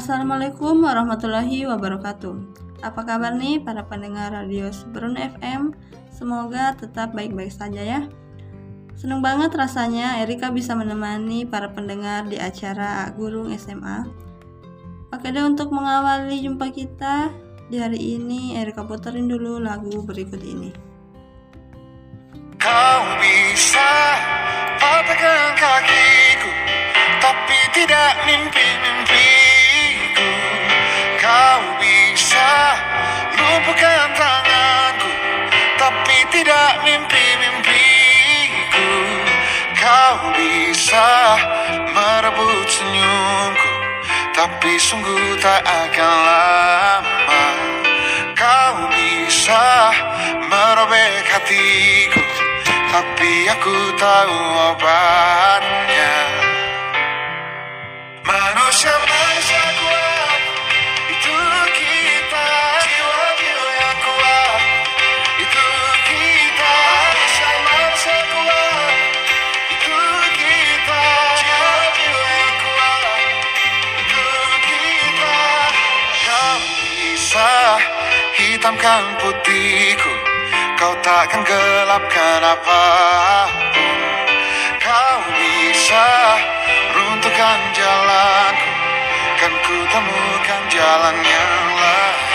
Assalamualaikum warahmatullahi wabarakatuh. Apa kabar nih para pendengar radio Seberun FM? Semoga tetap baik-baik saja ya. Seneng banget rasanya Erika bisa menemani para pendengar di acara Gurung SMA. Oke deh untuk mengawali jumpa kita di hari ini Erika puterin dulu lagu berikut ini. Kau bisa patahkan kakiku Tapi tidak mimpi-mimpiku lumpuhkan tanganku Tapi tidak mimpi-mimpiku. Kau bisa merebut senyumku Tapi sungguh tak akan lama. Kau bisa merobek hatiku Tapi aku tahu obatnya hitamkan putihku Kau takkan gelapkan apa pun Kau bisa runtuhkan jalanku Kan ku temukan jalan yang lain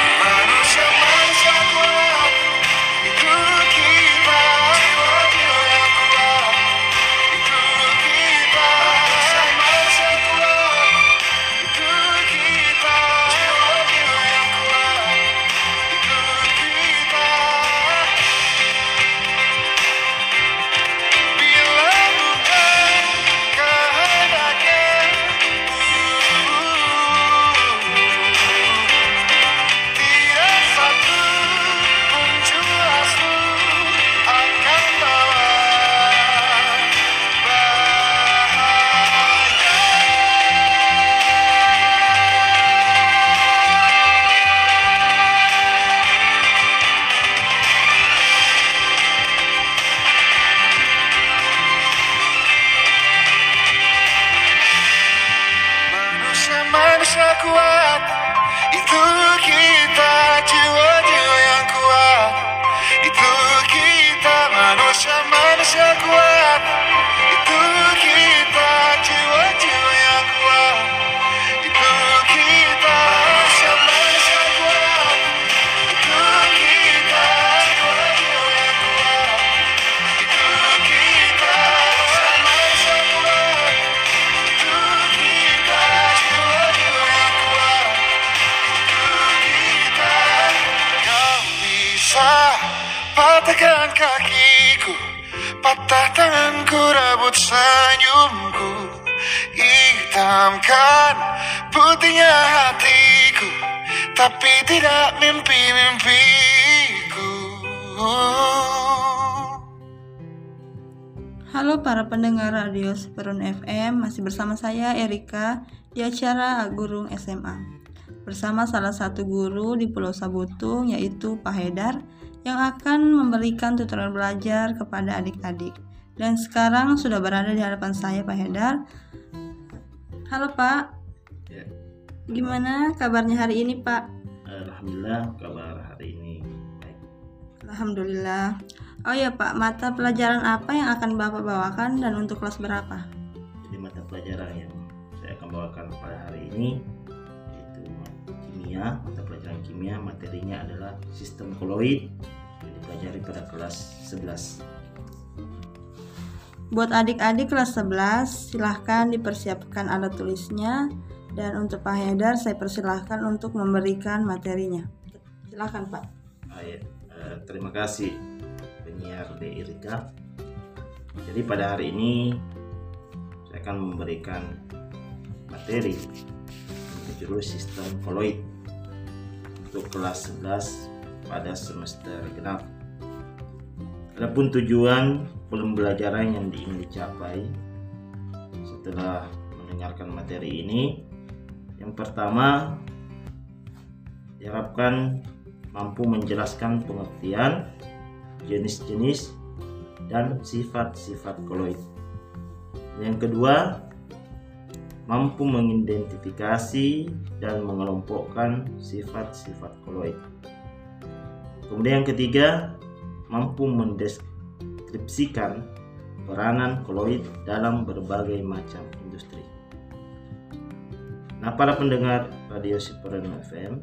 Hitamkan putihnya hatiku Tapi tidak mimpi-mimpiku Halo para pendengar radio Seperun FM, masih bersama saya Erika di acara Gurung SMA. Bersama salah satu guru di Pulau Sabutung yaitu Pak Hedar yang akan memberikan tutorial belajar kepada adik-adik. Dan sekarang sudah berada di hadapan saya Pak Hedar. Halo Pak, Ya, gimana kabarnya hari ini Pak? Alhamdulillah kabar hari ini baik. Alhamdulillah. Oh ya Pak, mata pelajaran apa yang akan Bapak bawakan dan untuk kelas berapa? Jadi mata pelajaran yang saya akan bawakan pada hari ini yaitu kimia, mata pelajaran kimia materinya adalah sistem koloid yang dipelajari pada kelas 11. Buat adik-adik kelas 11, silahkan dipersiapkan alat tulisnya dan untuk Pak Hedar saya persilahkan untuk memberikan materinya. Silahkan Pak. Ya. Eh, terima kasih penyiar D. Irika. Jadi pada hari ini saya akan memberikan materi berjudul sistem koloid untuk kelas 11 pada semester genap. Adapun tujuan pembelajaran yang ingin dicapai setelah mendengarkan materi ini, yang pertama diharapkan mampu menjelaskan pengertian jenis-jenis dan sifat-sifat koloid. Yang kedua, mampu mengidentifikasi dan mengelompokkan sifat-sifat koloid. Kemudian yang ketiga, mampu mendeskripsikan peranan koloid dalam berbagai macam industri. Nah, para pendengar Radio Superno FM,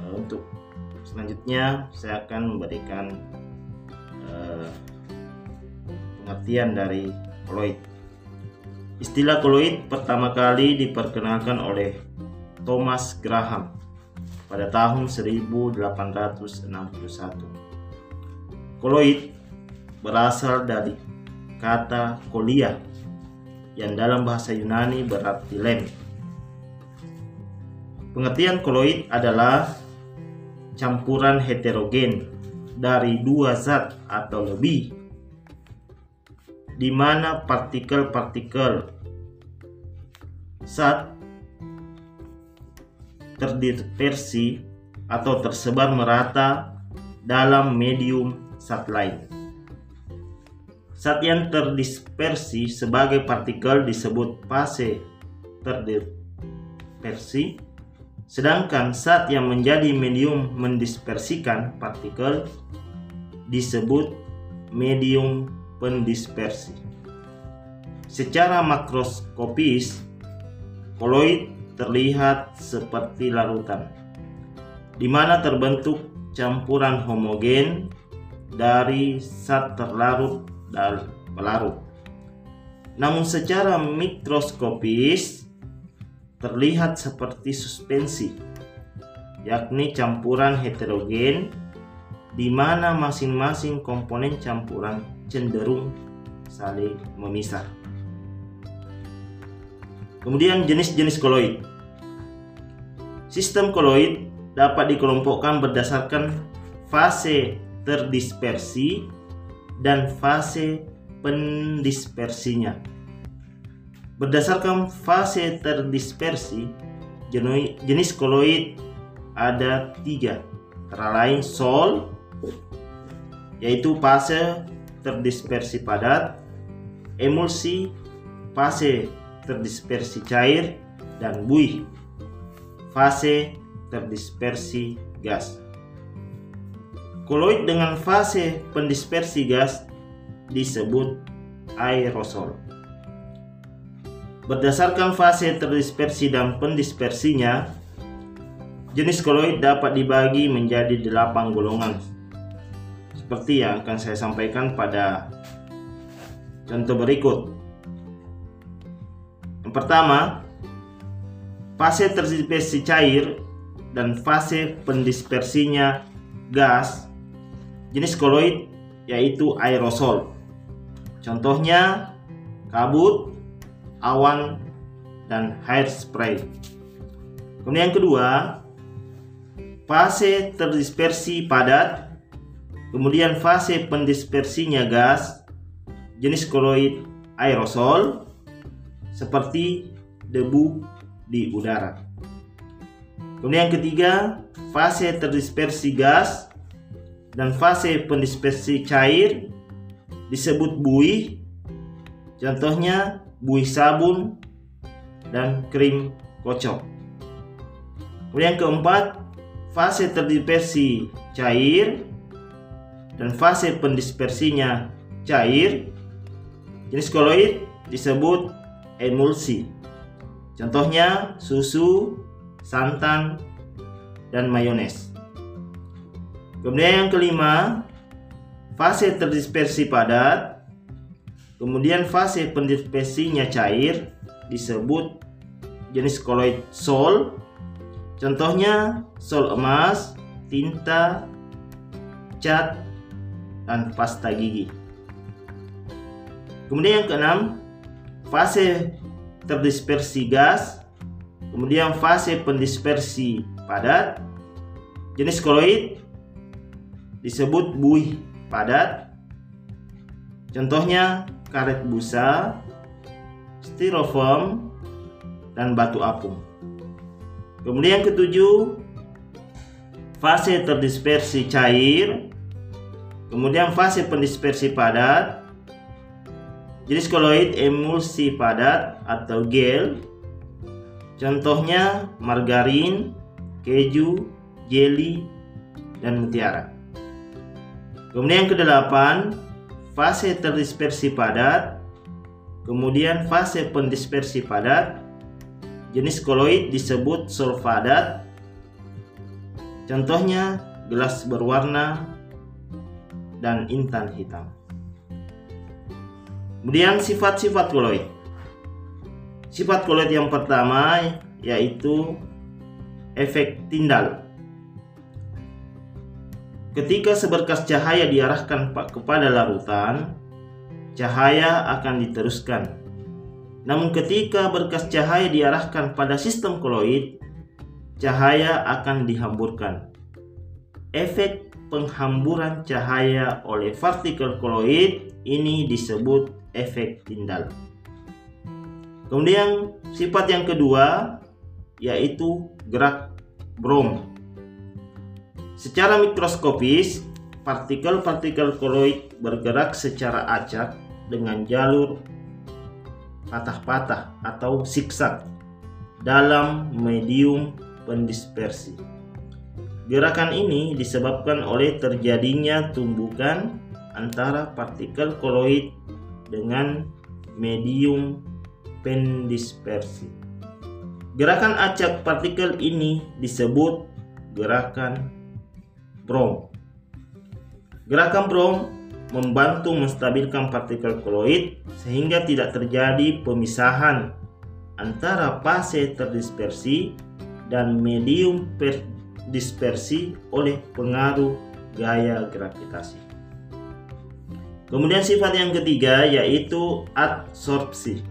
eh, untuk selanjutnya saya akan memberikan uh, pengertian dari koloid. Istilah koloid pertama kali diperkenalkan oleh Thomas Graham pada tahun 1861. Koloid berasal dari kata kolia yang dalam bahasa Yunani berarti lem. Pengertian koloid adalah campuran heterogen dari dua zat atau lebih di mana partikel-partikel zat terdispersi atau tersebar merata dalam medium zat lain. Zat yang terdispersi sebagai partikel disebut fase terdispersi, sedangkan zat yang menjadi medium mendispersikan partikel disebut medium pendispersi. Secara makroskopis, koloid terlihat seperti larutan, di mana terbentuk campuran homogen dari zat terlarut dan pelarut. Namun secara mikroskopis terlihat seperti suspensi, yakni campuran heterogen di mana masing-masing komponen campuran cenderung saling memisah. Kemudian jenis-jenis koloid. Sistem koloid dapat dikelompokkan berdasarkan fase terdispersi dan fase pendispersinya. Berdasarkan fase terdispersi, jenis koloid ada tiga, antara lain sol, yaitu fase terdispersi padat, emulsi, fase terdispersi cair, dan buih, fase terdispersi gas. Koloid dengan fase pendispersi gas disebut aerosol. Berdasarkan fase terdispersi dan pendispersinya, jenis koloid dapat dibagi menjadi delapan golongan seperti yang akan saya sampaikan pada contoh berikut. Yang pertama, fase terdispersi cair dan fase pendispersinya gas jenis koloid yaitu aerosol. Contohnya kabut, awan, dan hairspray. Kemudian yang kedua, fase terdispersi padat Kemudian fase pendispersinya gas jenis koloid aerosol seperti debu di udara. Kemudian yang ketiga, fase terdispersi gas dan fase pendispersi cair disebut buih. Contohnya buih sabun dan krim kocok. Kemudian keempat, fase terdispersi cair dan fase pendispersinya cair, jenis koloid disebut emulsi. Contohnya susu, santan, dan mayones. Kemudian yang kelima, fase terdispersi padat. Kemudian fase pendispersinya cair disebut jenis koloid sol. Contohnya sol emas, tinta, cat, dan pasta gigi. Kemudian yang keenam, fase terdispersi gas, kemudian fase pendispersi padat. Jenis koloid disebut buih padat. Contohnya karet busa, styrofoam, dan batu apung. Kemudian yang ketujuh, fase terdispersi cair, Kemudian fase pendispersi padat. jenis koloid emulsi padat atau gel. Contohnya margarin, keju, jelly, dan mutiara. Kemudian yang kedelapan, fase terdispersi padat. Kemudian fase pendispersi padat. Jenis koloid disebut solvadat. Contohnya gelas berwarna dan intan hitam. Kemudian sifat-sifat koloid. Sifat koloid yang pertama yaitu efek tindal. Ketika seberkas cahaya diarahkan kepada larutan, cahaya akan diteruskan. Namun ketika berkas cahaya diarahkan pada sistem koloid, cahaya akan dihamburkan. Efek penghamburan cahaya oleh partikel koloid ini disebut efek tindal. Kemudian sifat yang kedua yaitu gerak brom. Secara mikroskopis, partikel-partikel koloid bergerak secara acak dengan jalur patah-patah atau siksak dalam medium pendispersi. Gerakan ini disebabkan oleh terjadinya tumbukan antara partikel koloid dengan medium pendispersi. Gerakan acak partikel ini disebut gerakan Brom. Gerakan Brom membantu menstabilkan partikel koloid sehingga tidak terjadi pemisahan antara fase terdispersi dan medium dispersi oleh pengaruh gaya gravitasi. Kemudian sifat yang ketiga yaitu adsorpsi.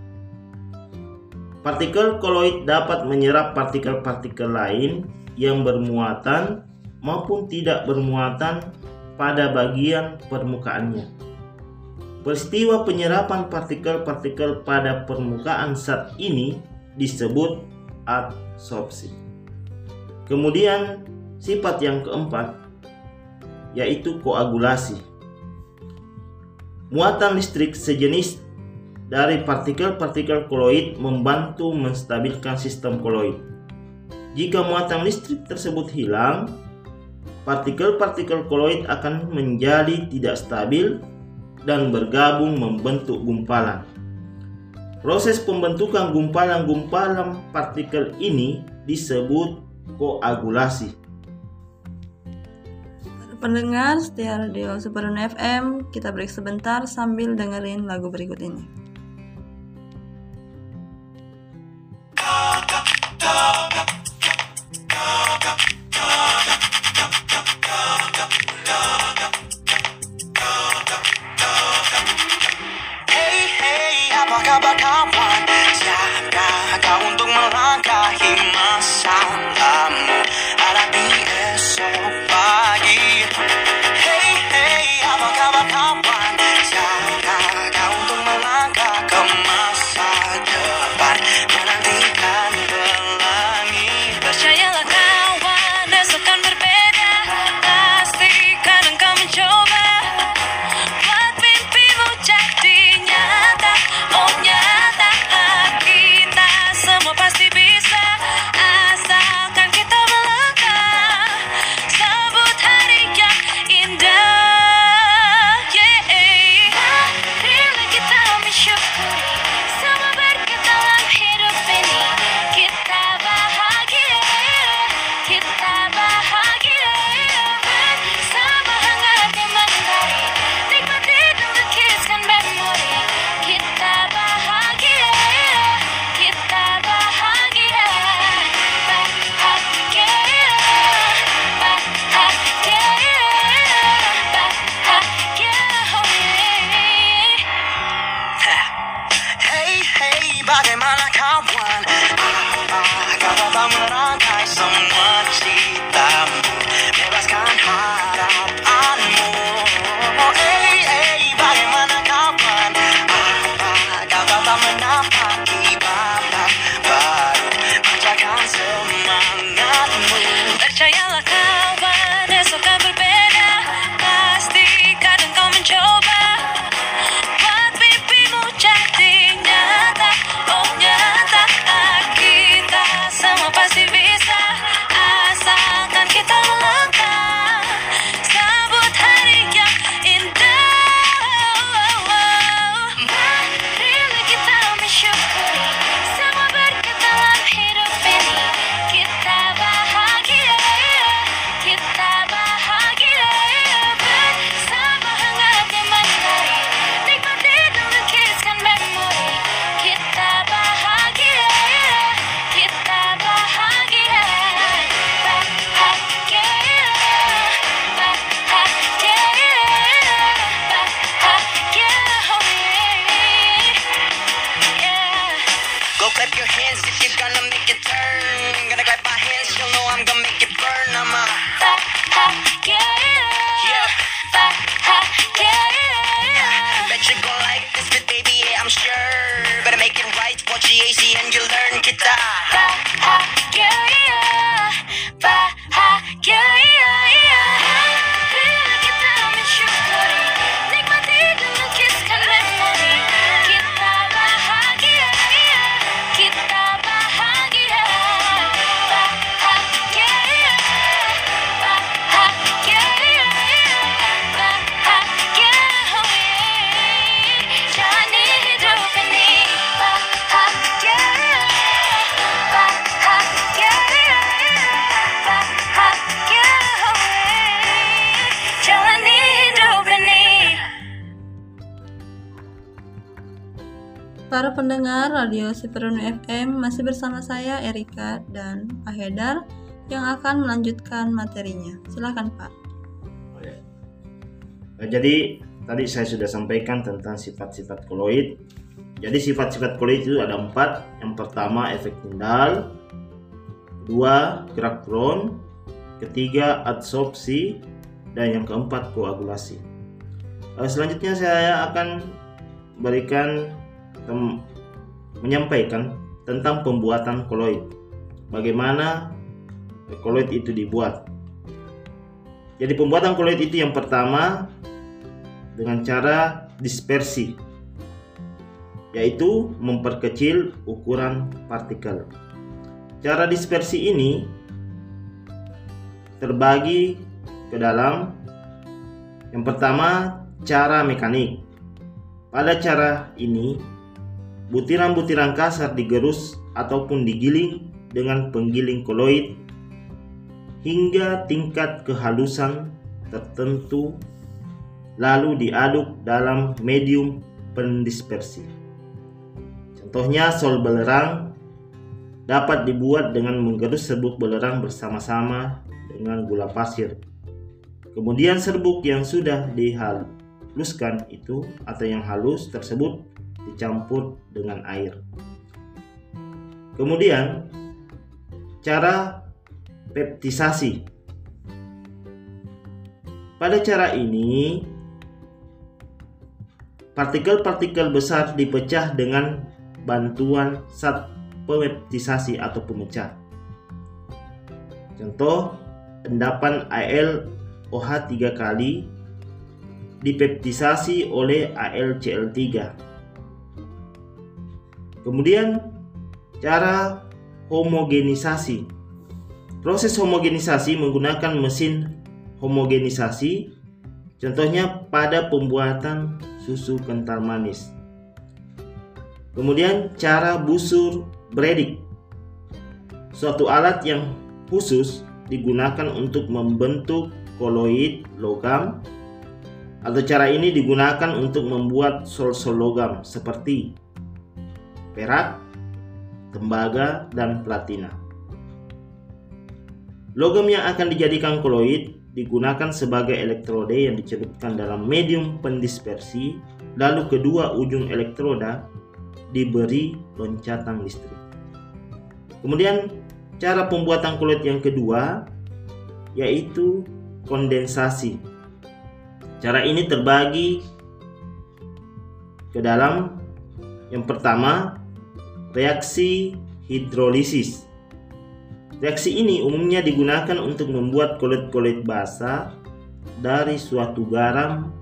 Partikel koloid dapat menyerap partikel-partikel lain yang bermuatan maupun tidak bermuatan pada bagian permukaannya. Peristiwa penyerapan partikel-partikel pada permukaan zat ini disebut adsorpsi. Kemudian sifat yang keempat yaitu koagulasi. Muatan listrik sejenis dari partikel-partikel koloid membantu menstabilkan sistem koloid. Jika muatan listrik tersebut hilang, partikel-partikel koloid akan menjadi tidak stabil dan bergabung membentuk gumpalan. Proses pembentukan gumpalan-gumpalan partikel ini disebut koagulasi. Pendengar setia radio Superun FM, kita break sebentar sambil dengerin lagu berikut ini. Pendengar Radio Siperunu FM masih bersama saya Erika dan Pak Hedar yang akan melanjutkan materinya. Silakan Pak. Oh, ya. Nah, jadi tadi saya sudah sampaikan tentang sifat-sifat koloid. Jadi sifat-sifat koloid itu ada empat. Yang pertama efek Tyndall, kedua gerak drone, ketiga adsorpsi, dan yang keempat koagulasi. Eh, selanjutnya saya akan berikan menyampaikan tentang pembuatan koloid. Bagaimana koloid itu dibuat. Jadi pembuatan koloid itu yang pertama dengan cara dispersi yaitu memperkecil ukuran partikel. Cara dispersi ini terbagi ke dalam yang pertama cara mekanik. Pada cara ini butiran-butiran kasar digerus ataupun digiling dengan penggiling koloid hingga tingkat kehalusan tertentu lalu diaduk dalam medium pendispersi. Contohnya sol belerang dapat dibuat dengan menggerus serbuk belerang bersama-sama dengan gula pasir. Kemudian serbuk yang sudah dihaluskan itu atau yang halus tersebut dicampur dengan air. Kemudian cara peptisasi. Pada cara ini, partikel-partikel besar dipecah dengan bantuan zat peptisasi atau pemecah. Contoh, endapan Al OH 3 kali dipeptisasi oleh AlCl3. Kemudian cara homogenisasi. Proses homogenisasi menggunakan mesin homogenisasi, contohnya pada pembuatan susu kental manis. Kemudian cara busur bredik. Suatu alat yang khusus digunakan untuk membentuk koloid logam atau cara ini digunakan untuk membuat sol-sol logam seperti perak, tembaga, dan platina. Logam yang akan dijadikan koloid digunakan sebagai elektroda yang dicelupkan dalam medium pendispersi, lalu kedua ujung elektroda diberi loncatan listrik. Kemudian cara pembuatan koloid yang kedua yaitu kondensasi. Cara ini terbagi ke dalam yang pertama reaksi hidrolisis. Reaksi ini umumnya digunakan untuk membuat kulit-kulit basah dari suatu garam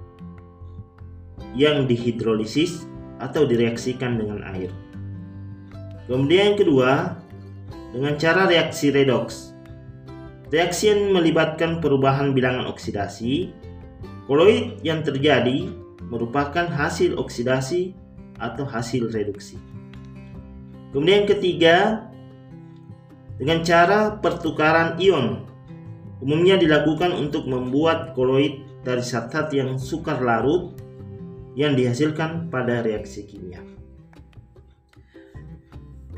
yang dihidrolisis atau direaksikan dengan air. Kemudian yang kedua, dengan cara reaksi redox. Reaksi yang melibatkan perubahan bilangan oksidasi, koloid yang terjadi merupakan hasil oksidasi atau hasil reduksi. Kemudian yang ketiga, dengan cara pertukaran ion umumnya dilakukan untuk membuat koloid dari zat-zat yang sukar larut yang dihasilkan pada reaksi kimia.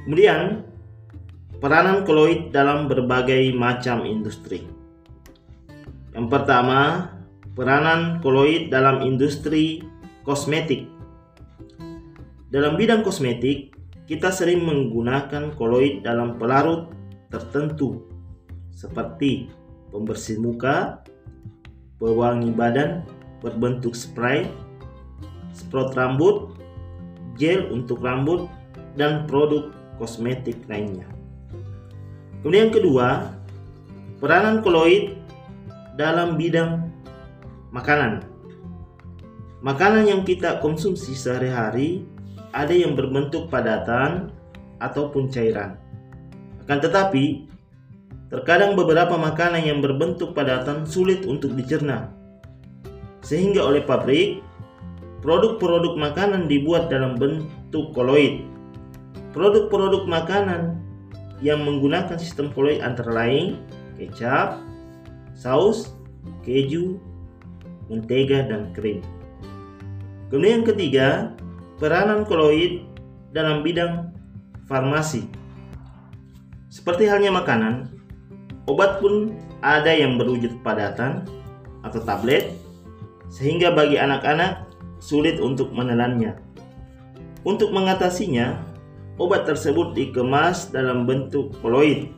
Kemudian, peranan koloid dalam berbagai macam industri. Yang pertama, peranan koloid dalam industri kosmetik. Dalam bidang kosmetik, kita sering menggunakan koloid dalam pelarut tertentu seperti pembersih muka, pewangi badan berbentuk spray, sprot rambut, gel untuk rambut, dan produk kosmetik lainnya. Kemudian kedua, peranan koloid dalam bidang makanan. Makanan yang kita konsumsi sehari-hari ada yang berbentuk padatan ataupun cairan. Akan tetapi, terkadang beberapa makanan yang berbentuk padatan sulit untuk dicerna. Sehingga oleh pabrik, produk-produk makanan dibuat dalam bentuk koloid. Produk-produk makanan yang menggunakan sistem koloid antara lain kecap, saus, keju, mentega, dan krim. Kemudian yang ketiga, peranan koloid dalam bidang farmasi. Seperti halnya makanan, obat pun ada yang berwujud padatan atau tablet, sehingga bagi anak-anak sulit untuk menelannya. Untuk mengatasinya, obat tersebut dikemas dalam bentuk koloid,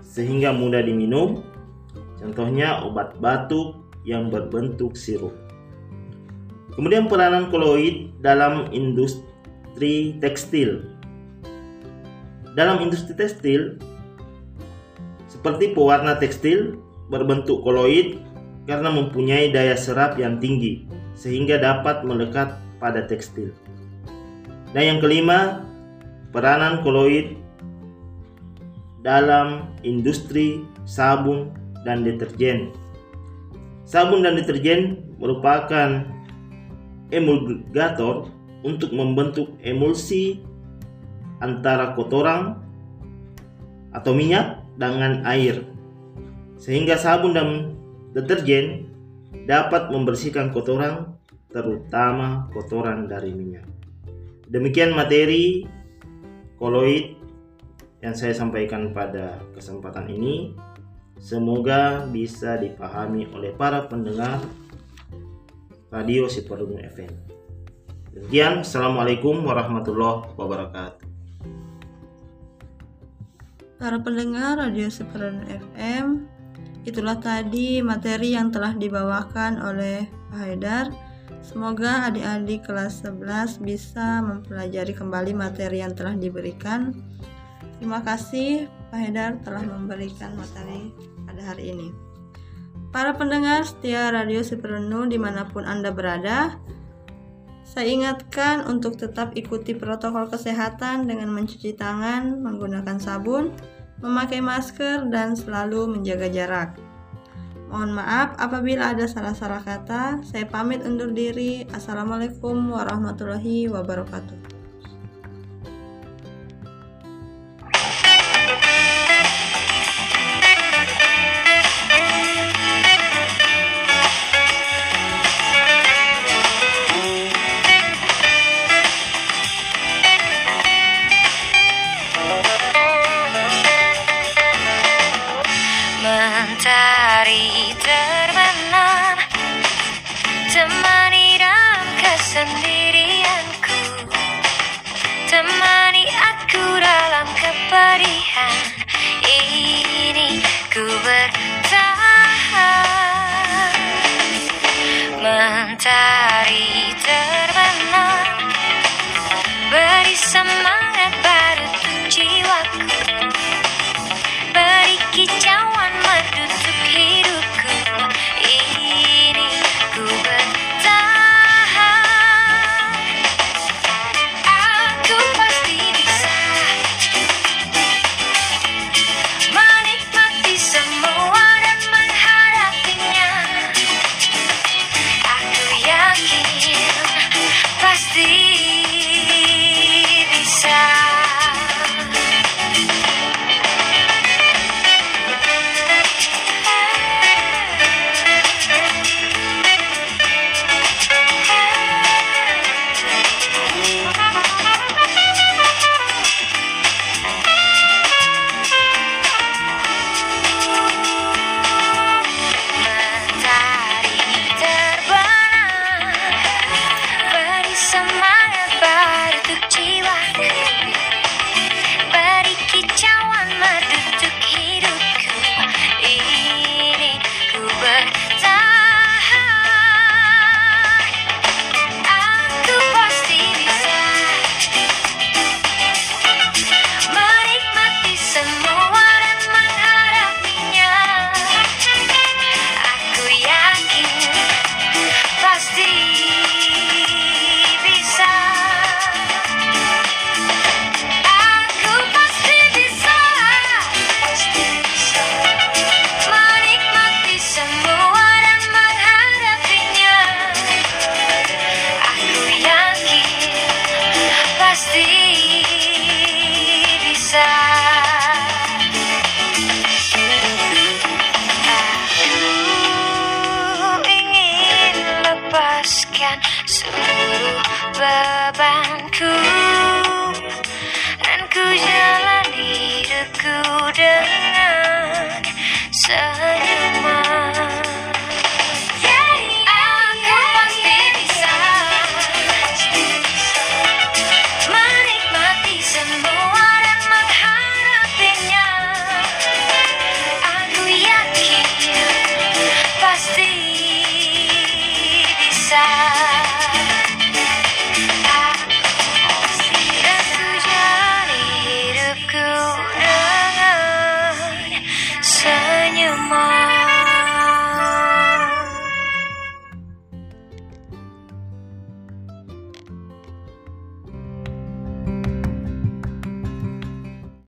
sehingga mudah diminum. Contohnya obat batuk yang berbentuk sirup. Kemudian peranan koloid dalam industri tekstil. Dalam industri tekstil, seperti pewarna tekstil berbentuk koloid karena mempunyai daya serap yang tinggi sehingga dapat melekat pada tekstil. Dan yang kelima, peranan koloid dalam industri sabun dan deterjen. Sabun dan deterjen merupakan emulgator untuk membentuk emulsi antara kotoran atau minyak dengan air. Sehingga sabun dan deterjen dapat membersihkan kotoran terutama kotoran dari minyak. Demikian materi koloid yang saya sampaikan pada kesempatan ini. Semoga bisa dipahami oleh para pendengar Radio Siparungu FM. Demikian, Assalamualaikum warahmatullahi wabarakatuh. Para pendengar Radio Seperon FM, itulah tadi materi yang telah dibawakan oleh Pak Haidar. Semoga adik-adik kelas 11 bisa mempelajari kembali materi yang telah diberikan. Terima kasih Pak Haidar telah memberikan materi pada hari ini. Para pendengar setia Radio Siperunu di mana pun Anda berada, saya ingatkan untuk tetap ikuti protokol kesehatan dengan mencuci tangan, menggunakan sabun, memakai masker, dan selalu menjaga jarak. Mohon maaf apabila ada salah-salah kata. Saya pamit undur diri. Assalamualaikum warahmatullahi wabarakatuh. seluruh bebanku dan ku jalani hidupku dengan.